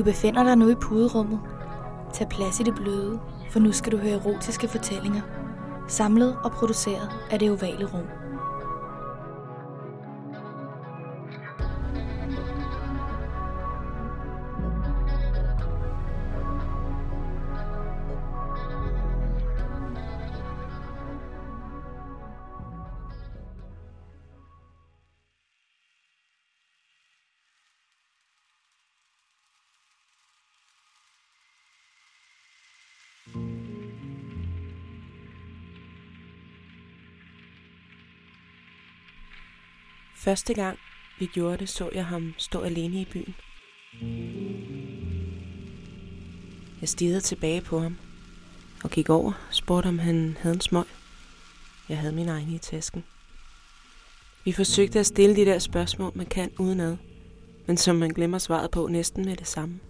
Du befinder dig nu i puderummet. Tag plads i det bløde, for nu skal du høre erotiske fortællinger. Samlet og produceret af det ovale rum. Første gang vi gjorde det, så jeg ham stå alene i byen. Jeg stirrede tilbage på ham og gik over og spurgte, om han havde en smøg. Jeg havde min egen i tasken. Vi forsøgte at stille de der spørgsmål, man kan udenad, men som man glemmer svaret på næsten med det samme.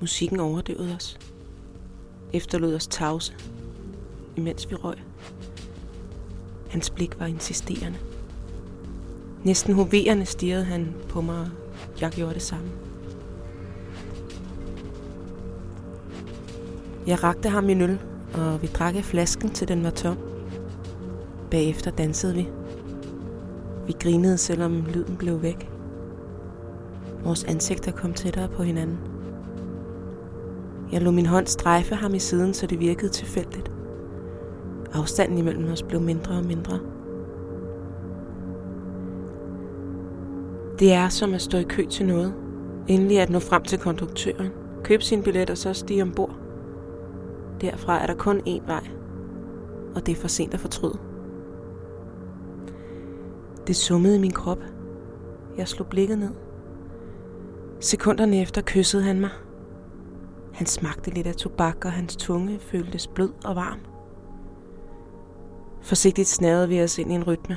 Musikken overdøvede os. Efterlod os tavse, imens vi røg. Hans blik var insisterende. Næsten hoverende stirrede han på mig, og jeg gjorde det samme. Jeg rakte ham en øl, og vi drak af flasken, til den var tom. Bagefter dansede vi. Vi grinede, selvom lyden blev væk. Vores ansigter kom tættere på hinanden. Jeg lod min hånd strejfe ham i siden, så det virkede tilfældigt. Afstanden imellem os blev mindre og mindre. Det er som at stå i kø til noget. Endelig at nå frem til konduktøren. Køb sin billet og så stige ombord. Derfra er der kun én vej. Og det er for sent at fortryde. Det summede i min krop. Jeg slog blikket ned. Sekunderne efter kyssede han mig. Han smagte lidt af tobak, og hans tunge føltes blød og varm. Forsigtigt snærede vi os ind i en rytme.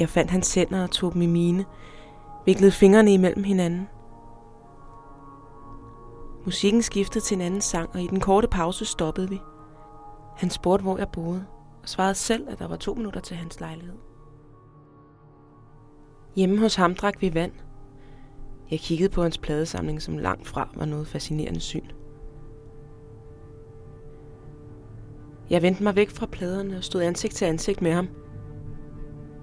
Jeg fandt hans hænder og tog dem i mine, viklede fingrene imellem hinanden. Musikken skiftede til en anden sang, og i den korte pause stoppede vi. Han spurgte, hvor jeg boede, og svarede selv, at der var to minutter til hans lejlighed. Hjemme hos ham drak vi vand. Jeg kiggede på hans pladesamling, som langt fra var noget fascinerende syn. Jeg vendte mig væk fra pladerne og stod ansigt til ansigt med ham.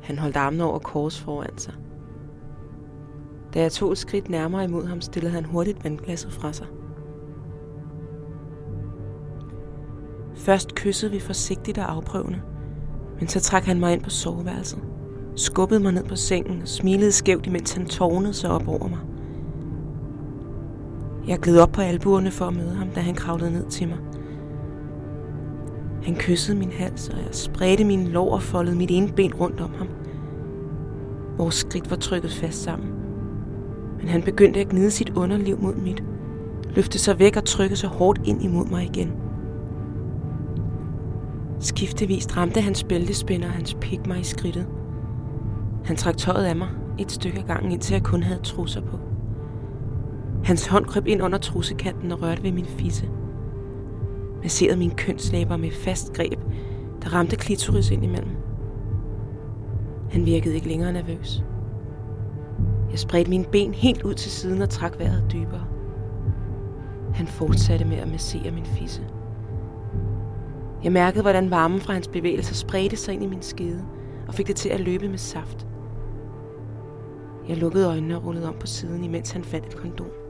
Han holdt armene over kors foran sig. Da jeg tog et skridt nærmere imod ham, stillede han hurtigt vandglasset fra sig. Først kyssede vi forsigtigt og afprøvende, men så trak han mig ind på soveværelset, skubbede mig ned på sengen og smilede skævt, imens han tårnede sig op over mig. Jeg gled op på albuerne for at møde ham, da han kravlede ned til mig – han kyssede min hals, og jeg spredte mine lår og foldede mit ene ben rundt om ham. Vores skridt var trykket fast sammen. Men han begyndte at gnide sit underliv mod mit, løfte sig væk og trykke sig hårdt ind imod mig igen. Skiftevis ramte hans bæltespænder og hans pik mig i skridtet. Han trak tøjet af mig et stykke af gangen, indtil jeg kun havde trusser på. Hans hånd kryb ind under trussekanten og rørte ved min fisse masserede mine kønslæber med fast greb, der ramte klitoris ind imellem. Han virkede ikke længere nervøs. Jeg spredte mine ben helt ud til siden og trak vejret dybere. Han fortsatte med at massere min fisse. Jeg mærkede, hvordan varmen fra hans bevægelser spredte sig ind i min skede og fik det til at løbe med saft. Jeg lukkede øjnene og rullede om på siden, imens han fandt et kondom.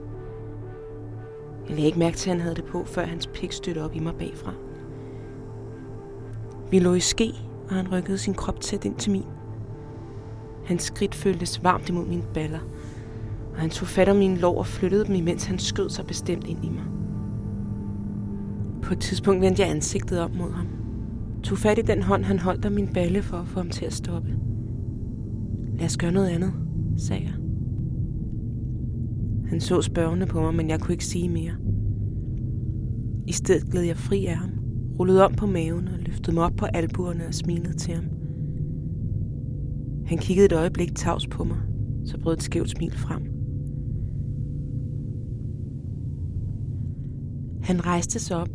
Jeg lagde ikke mærke til, at han havde det på, før hans pik stødte op i mig bagfra. Vi lå i ske, og han rykkede sin krop tæt ind til min. Hans skridt føltes varmt imod mine baller, og han tog fat om mine lår og flyttede dem, imens han skød sig bestemt ind i mig. På et tidspunkt vendte jeg ansigtet op mod ham. Tog fat i den hånd, han holdt af min balle for at få ham til at stoppe. Lad os gøre noget andet, sagde jeg. Han så spørgende på mig, men jeg kunne ikke sige mere. I stedet gled jeg fri af ham, rullede om på maven og løftede mig op på albuerne og smilede til ham. Han kiggede et øjeblik tavs på mig, så brød et skævt smil frem. Han rejste sig op,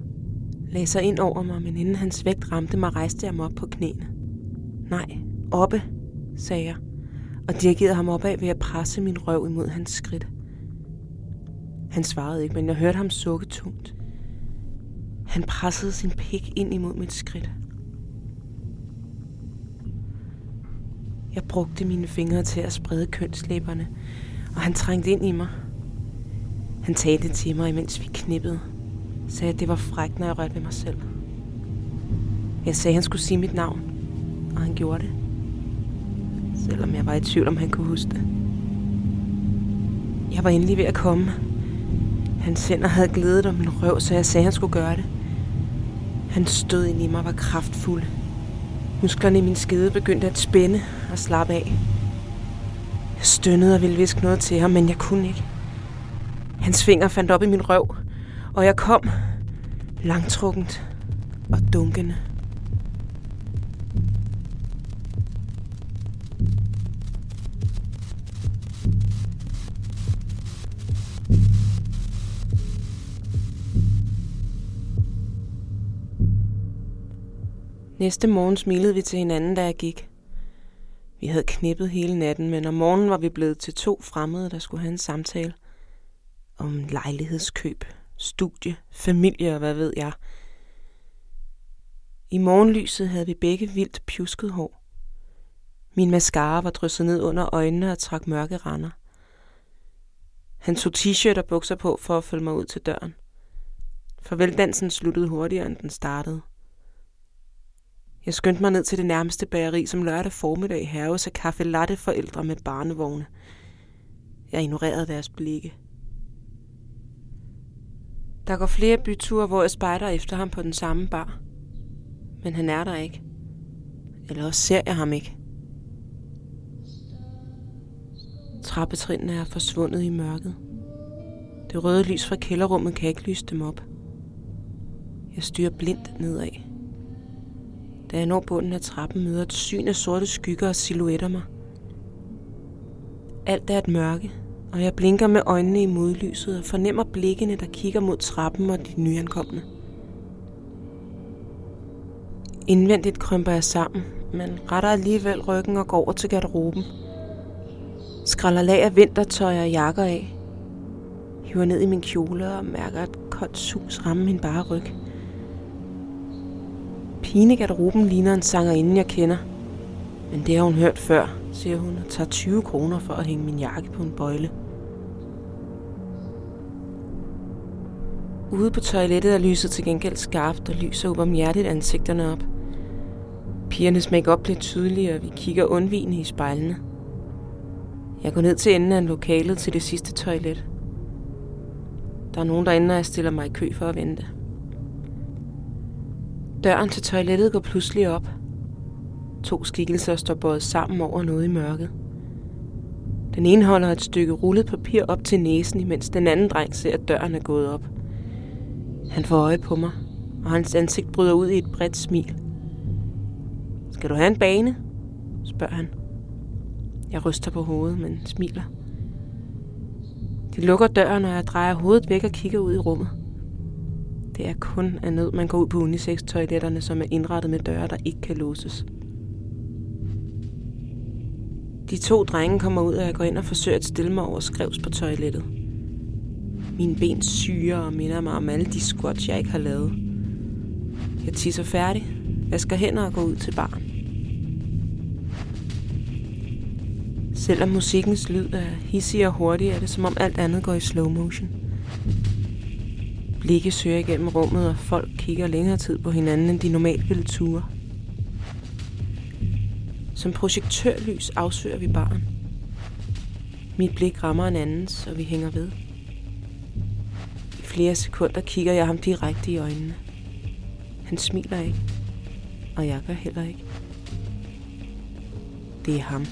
lagde sig ind over mig, men inden hans vægt ramte mig, rejste jeg mig op på knæene. Nej, oppe, sagde jeg, og dirigerede ham opad ved at presse min røv imod hans skridt. Han svarede ikke, men jeg hørte ham sukke tungt. Han pressede sin pik ind imod mit skridt. Jeg brugte mine fingre til at sprede kønslæberne, og han trængte ind i mig. Han talte til mig, imens vi knippede. Sagde, at det var frækt, når jeg rørte ved mig selv. Jeg sagde, at han skulle sige mit navn, og han gjorde det. Selvom jeg var i tvivl, om han kunne huske det. Jeg var endelig ved at komme. Hans hænder havde glædet om min røv, så jeg sagde, at han skulle gøre det. Han stød ind i mig var kraftfuld. Musklerne i min skede begyndte at spænde og slappe af. Jeg stønnede og ville viske noget til ham, men jeg kunne ikke. Hans fingre fandt op i min røv, og jeg kom langtrukkent og dunkende. Næste morgen smilede vi til hinanden, da jeg gik. Vi havde knippet hele natten, men om morgenen var vi blevet til to fremmede, der skulle have en samtale. Om lejlighedskøb, studie, familie og hvad ved jeg. I morgenlyset havde vi begge vildt pjusket hår. Min mascara var drysset ned under øjnene og trak mørke render. Han tog t-shirt og bukser på for at følge mig ud til døren. Farveldansen sluttede hurtigere, end den startede. Jeg skyndte mig ned til det nærmeste bageri, som lørdag formiddag haves af kaffe latte forældre med barnevogne. Jeg ignorerede deres blikke. Der går flere byture, hvor jeg spejder efter ham på den samme bar. Men han er der ikke. Eller også ser jeg ham ikke. Trappetrinene er forsvundet i mørket. Det røde lys fra kælderrummet kan ikke lyse dem op. Jeg styrer blindt nedad. Da jeg når bunden af trappen, møder et syn af sorte skygger og silhuetter mig. Alt er et mørke, og jeg blinker med øjnene i modlyset og fornemmer blikkene, der kigger mod trappen og de nyankomne. Indvendigt krymper jeg sammen, men retter alligevel ryggen og går over til garderoben. Skræller lag af vintertøj og jakker af. Hiver ned i min kjole og mærker et koldt sus ramme min bare ryg. Pigen i garderoben ligner en sangerinde, jeg kender. Men det har hun hørt før, siger hun og tager 20 kroner for at hænge min jakke på en bøjle. Ude på toilettet er lyset til gengæld skarpt og lyser ubarmhjertigt ansigterne op. Pigernes makeup bliver tydeligere, og vi kigger undvigende i spejlene. Jeg går ned til enden af lokalet til det sidste toilet. Der er nogen derinde, og jeg stiller mig i kø for at vente. Døren til toilettet går pludselig op. To skikkelser står båret sammen over noget i mørket. Den ene holder et stykke rullet papir op til næsen, imens den anden dreng ser, at døren er gået op. Han får øje på mig, og hans ansigt bryder ud i et bredt smil. Skal du have en bane? spørger han. Jeg ryster på hovedet, men smiler. De lukker døren, og jeg drejer hovedet væk og kigger ud i rummet. Det er kun af nød, man går ud på unisex-toiletterne, som er indrettet med døre, der ikke kan låses. De to drenge kommer ud, og jeg går ind og forsøger at stille mig over skrevs på toilettet. Mine ben syrer og minder mig om alle de squats, jeg ikke har lavet. Jeg tisser færdig, vasker hænder og går ud til baren. Selvom musikkens lyd er hissig og hurtig, er det som om alt andet går i slow motion. Blikke søger igennem rummet, og folk kigger længere tid på hinanden, end de normalt ville ture. Som projektørlys afsøger vi barn. Mit blik rammer en andens, og vi hænger ved. I flere sekunder kigger jeg ham direkte i øjnene. Han smiler ikke, og jeg gør heller ikke. Det er ham.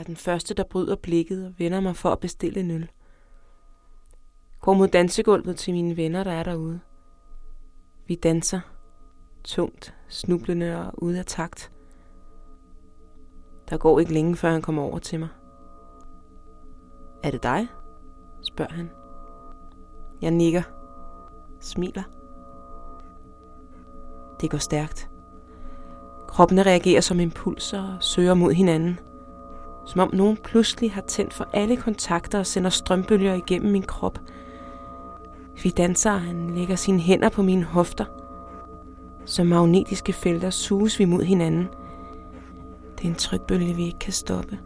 Jeg er den første, der bryder blikket og vender mig for at bestille en øl. Går mod dansegulvet til mine venner, der er derude. Vi danser. Tungt, snublende og ude af takt. Der går ikke længe, før han kommer over til mig. Er det dig? spørger han. Jeg nikker. Smiler. Det går stærkt. Kroppene reagerer som impulser og søger mod hinanden. Som om nogen pludselig har tændt for alle kontakter og sender strømbølger igennem min krop. Vi danser, han lægger sine hænder på mine hofter. Som magnetiske felter suges vi mod hinanden. Det er en trykbølge, vi ikke kan stoppe.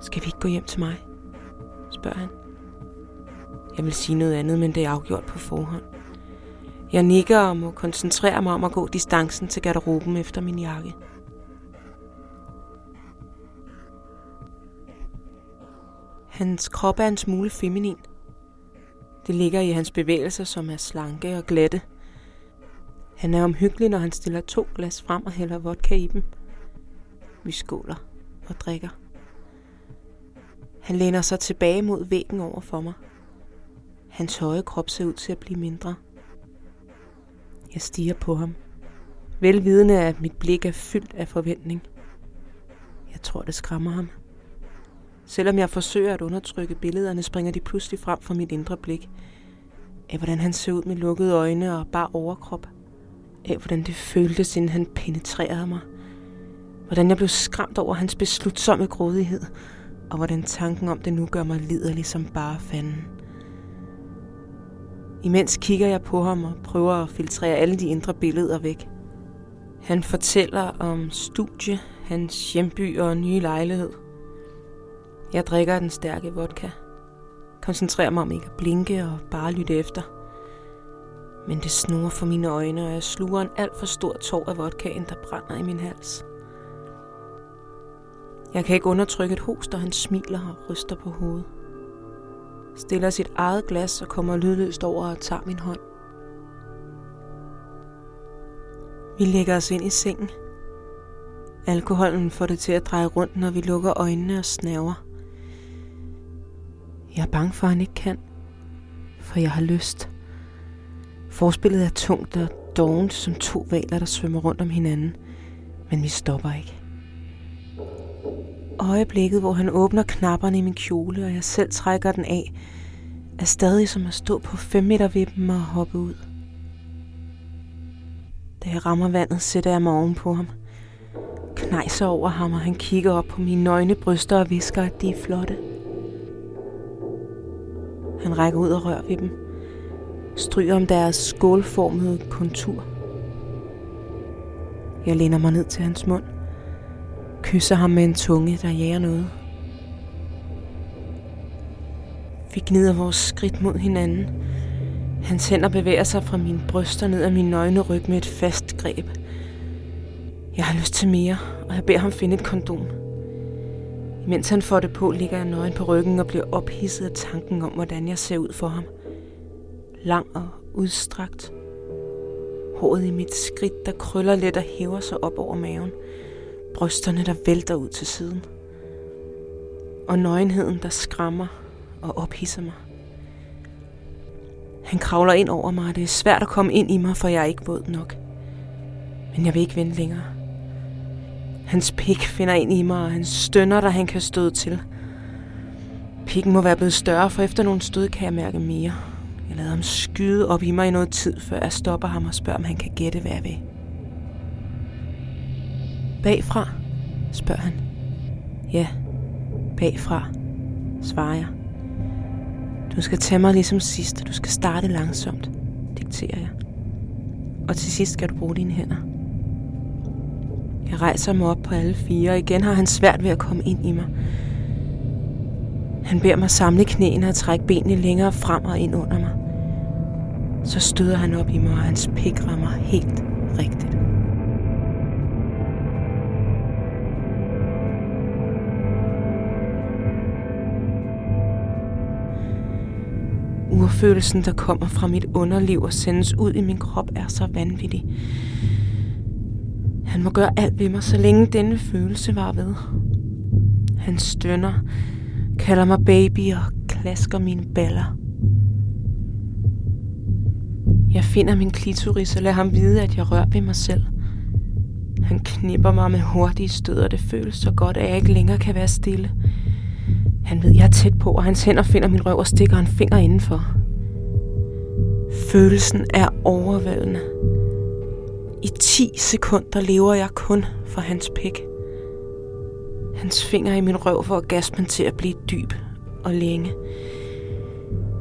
Skal vi ikke gå hjem til mig? spørger han. Jeg vil sige noget andet, men det er afgjort på forhånd. Jeg nikker og må koncentrere mig om at gå distancen til garderoben efter min jakke. Hans krop er en smule feminin. Det ligger i hans bevægelser, som er slanke og glatte. Han er omhyggelig, når han stiller to glas frem og hælder vodka i dem. Vi skåler og drikker. Han læner sig tilbage mod væggen over for mig. Hans høje krop ser ud til at blive mindre. Jeg stiger på ham. Velvidende at mit blik er fyldt af forventning. Jeg tror, det skræmmer ham. Selvom jeg forsøger at undertrykke billederne, springer de pludselig frem for mit indre blik. Af hvordan han så ud med lukkede øjne og bare overkrop. Af hvordan det føltes, inden han penetrerede mig. Hvordan jeg blev skræmt over hans beslutsomme grådighed. Og hvordan tanken om det nu gør mig liderlig som bare fanden. Imens kigger jeg på ham og prøver at filtrere alle de indre billeder væk. Han fortæller om studie, hans hjemby og nye lejlighed. Jeg drikker den stærke vodka. Koncentrerer mig om ikke at blinke og bare lytte efter. Men det snurrer for mine øjne, og jeg sluger en alt for stor tår af vodkaen, der brænder i min hals. Jeg kan ikke undertrykke et host, og han smiler og ryster på hovedet stiller sit eget glas og kommer lydløst over og tager min hånd. Vi lægger os ind i sengen. Alkoholen får det til at dreje rundt, når vi lukker øjnene og snaver. Jeg er bange for, at han ikke kan, for jeg har lyst. Forspillet er tungt og dovent som to valer, der svømmer rundt om hinanden, men vi stopper ikke. Øjeblikket, hvor han åbner knapperne i min kjole, og jeg selv trækker den af, er stadig som at stå på 5 meter vippen og hoppe ud. Da jeg rammer vandet, sætter jeg mig oven på ham. Knejser over ham, og han kigger op på mine nøgne bryster og visker, at de er flotte. Han rækker ud og rører ved dem. Stryger om deres skålformede kontur. Jeg læner mig ned til hans mund. Kysser ham med en tunge, der jager noget. Vi gnider vores skridt mod hinanden. Hans hænder bevæger sig fra mine bryster ned ad min nøgne ryg med et fast greb. Jeg har lyst til mere, og jeg beder ham finde et kondom. Mens han får det på, ligger jeg nøgen på ryggen og bliver ophidset af tanken om, hvordan jeg ser ud for ham. Lang og udstrakt. Håret i mit skridt, der krøller let og hæver sig op over maven. Brysterne, der vælter ud til siden. Og nøgenheden, der skræmmer og ophidser mig. Han kravler ind over mig, og det er svært at komme ind i mig, for jeg er ikke våd nok. Men jeg vil ikke vente længere. Hans pik finder ind i mig, og han stønner, da han kan støde til. Pikken må være blevet større, for efter nogle stød kan jeg mærke mere. Jeg lader ham skyde op i mig i noget tid, før jeg stopper ham og spørger, om han kan gætte, hvad jeg vil. Bagfra, spørger han. Ja, bagfra, svarer jeg. Du skal tage mig ligesom sidst. Du skal starte langsomt, dikterer jeg. Og til sidst skal du bruge dine hænder. Jeg rejser mig op på alle fire, og igen har han svært ved at komme ind i mig. Han beder mig samle knæene og trække benene længere frem og ind under mig. Så støder han op i mig, og hans pik rammer helt rigtigt. Urfølelsen, der kommer fra mit underliv og sendes ud i min krop, er så vanvittig. Han må gøre alt ved mig, så længe denne følelse var ved. Han stønner, kalder mig baby og klasker mine baller. Jeg finder min klitoris og lader ham vide, at jeg rører ved mig selv. Han knipper mig med hurtige stød, og det føles så godt, at jeg ikke længere kan være stille. Han ved, jeg er tæt på, og hans hænder finder min røv og stikker en finger indenfor. Følelsen er overvældende. I 10 sekunder lever jeg kun for hans pik. Hans finger i min røv får orgasmen til at blive dyb og længe.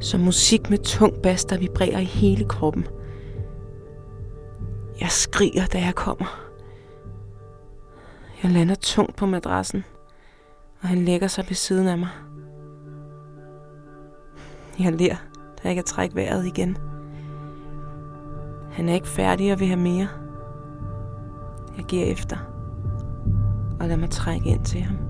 Som musik med tung bas, der vibrerer i hele kroppen. Jeg skriger, da jeg kommer. Jeg lander tungt på madrassen, og han lægger sig ved siden af mig. Jeg ler, da jeg kan trække vejret igen. Han er ikke færdig og vil have mere. Jeg giver efter og lader mig trække ind til ham.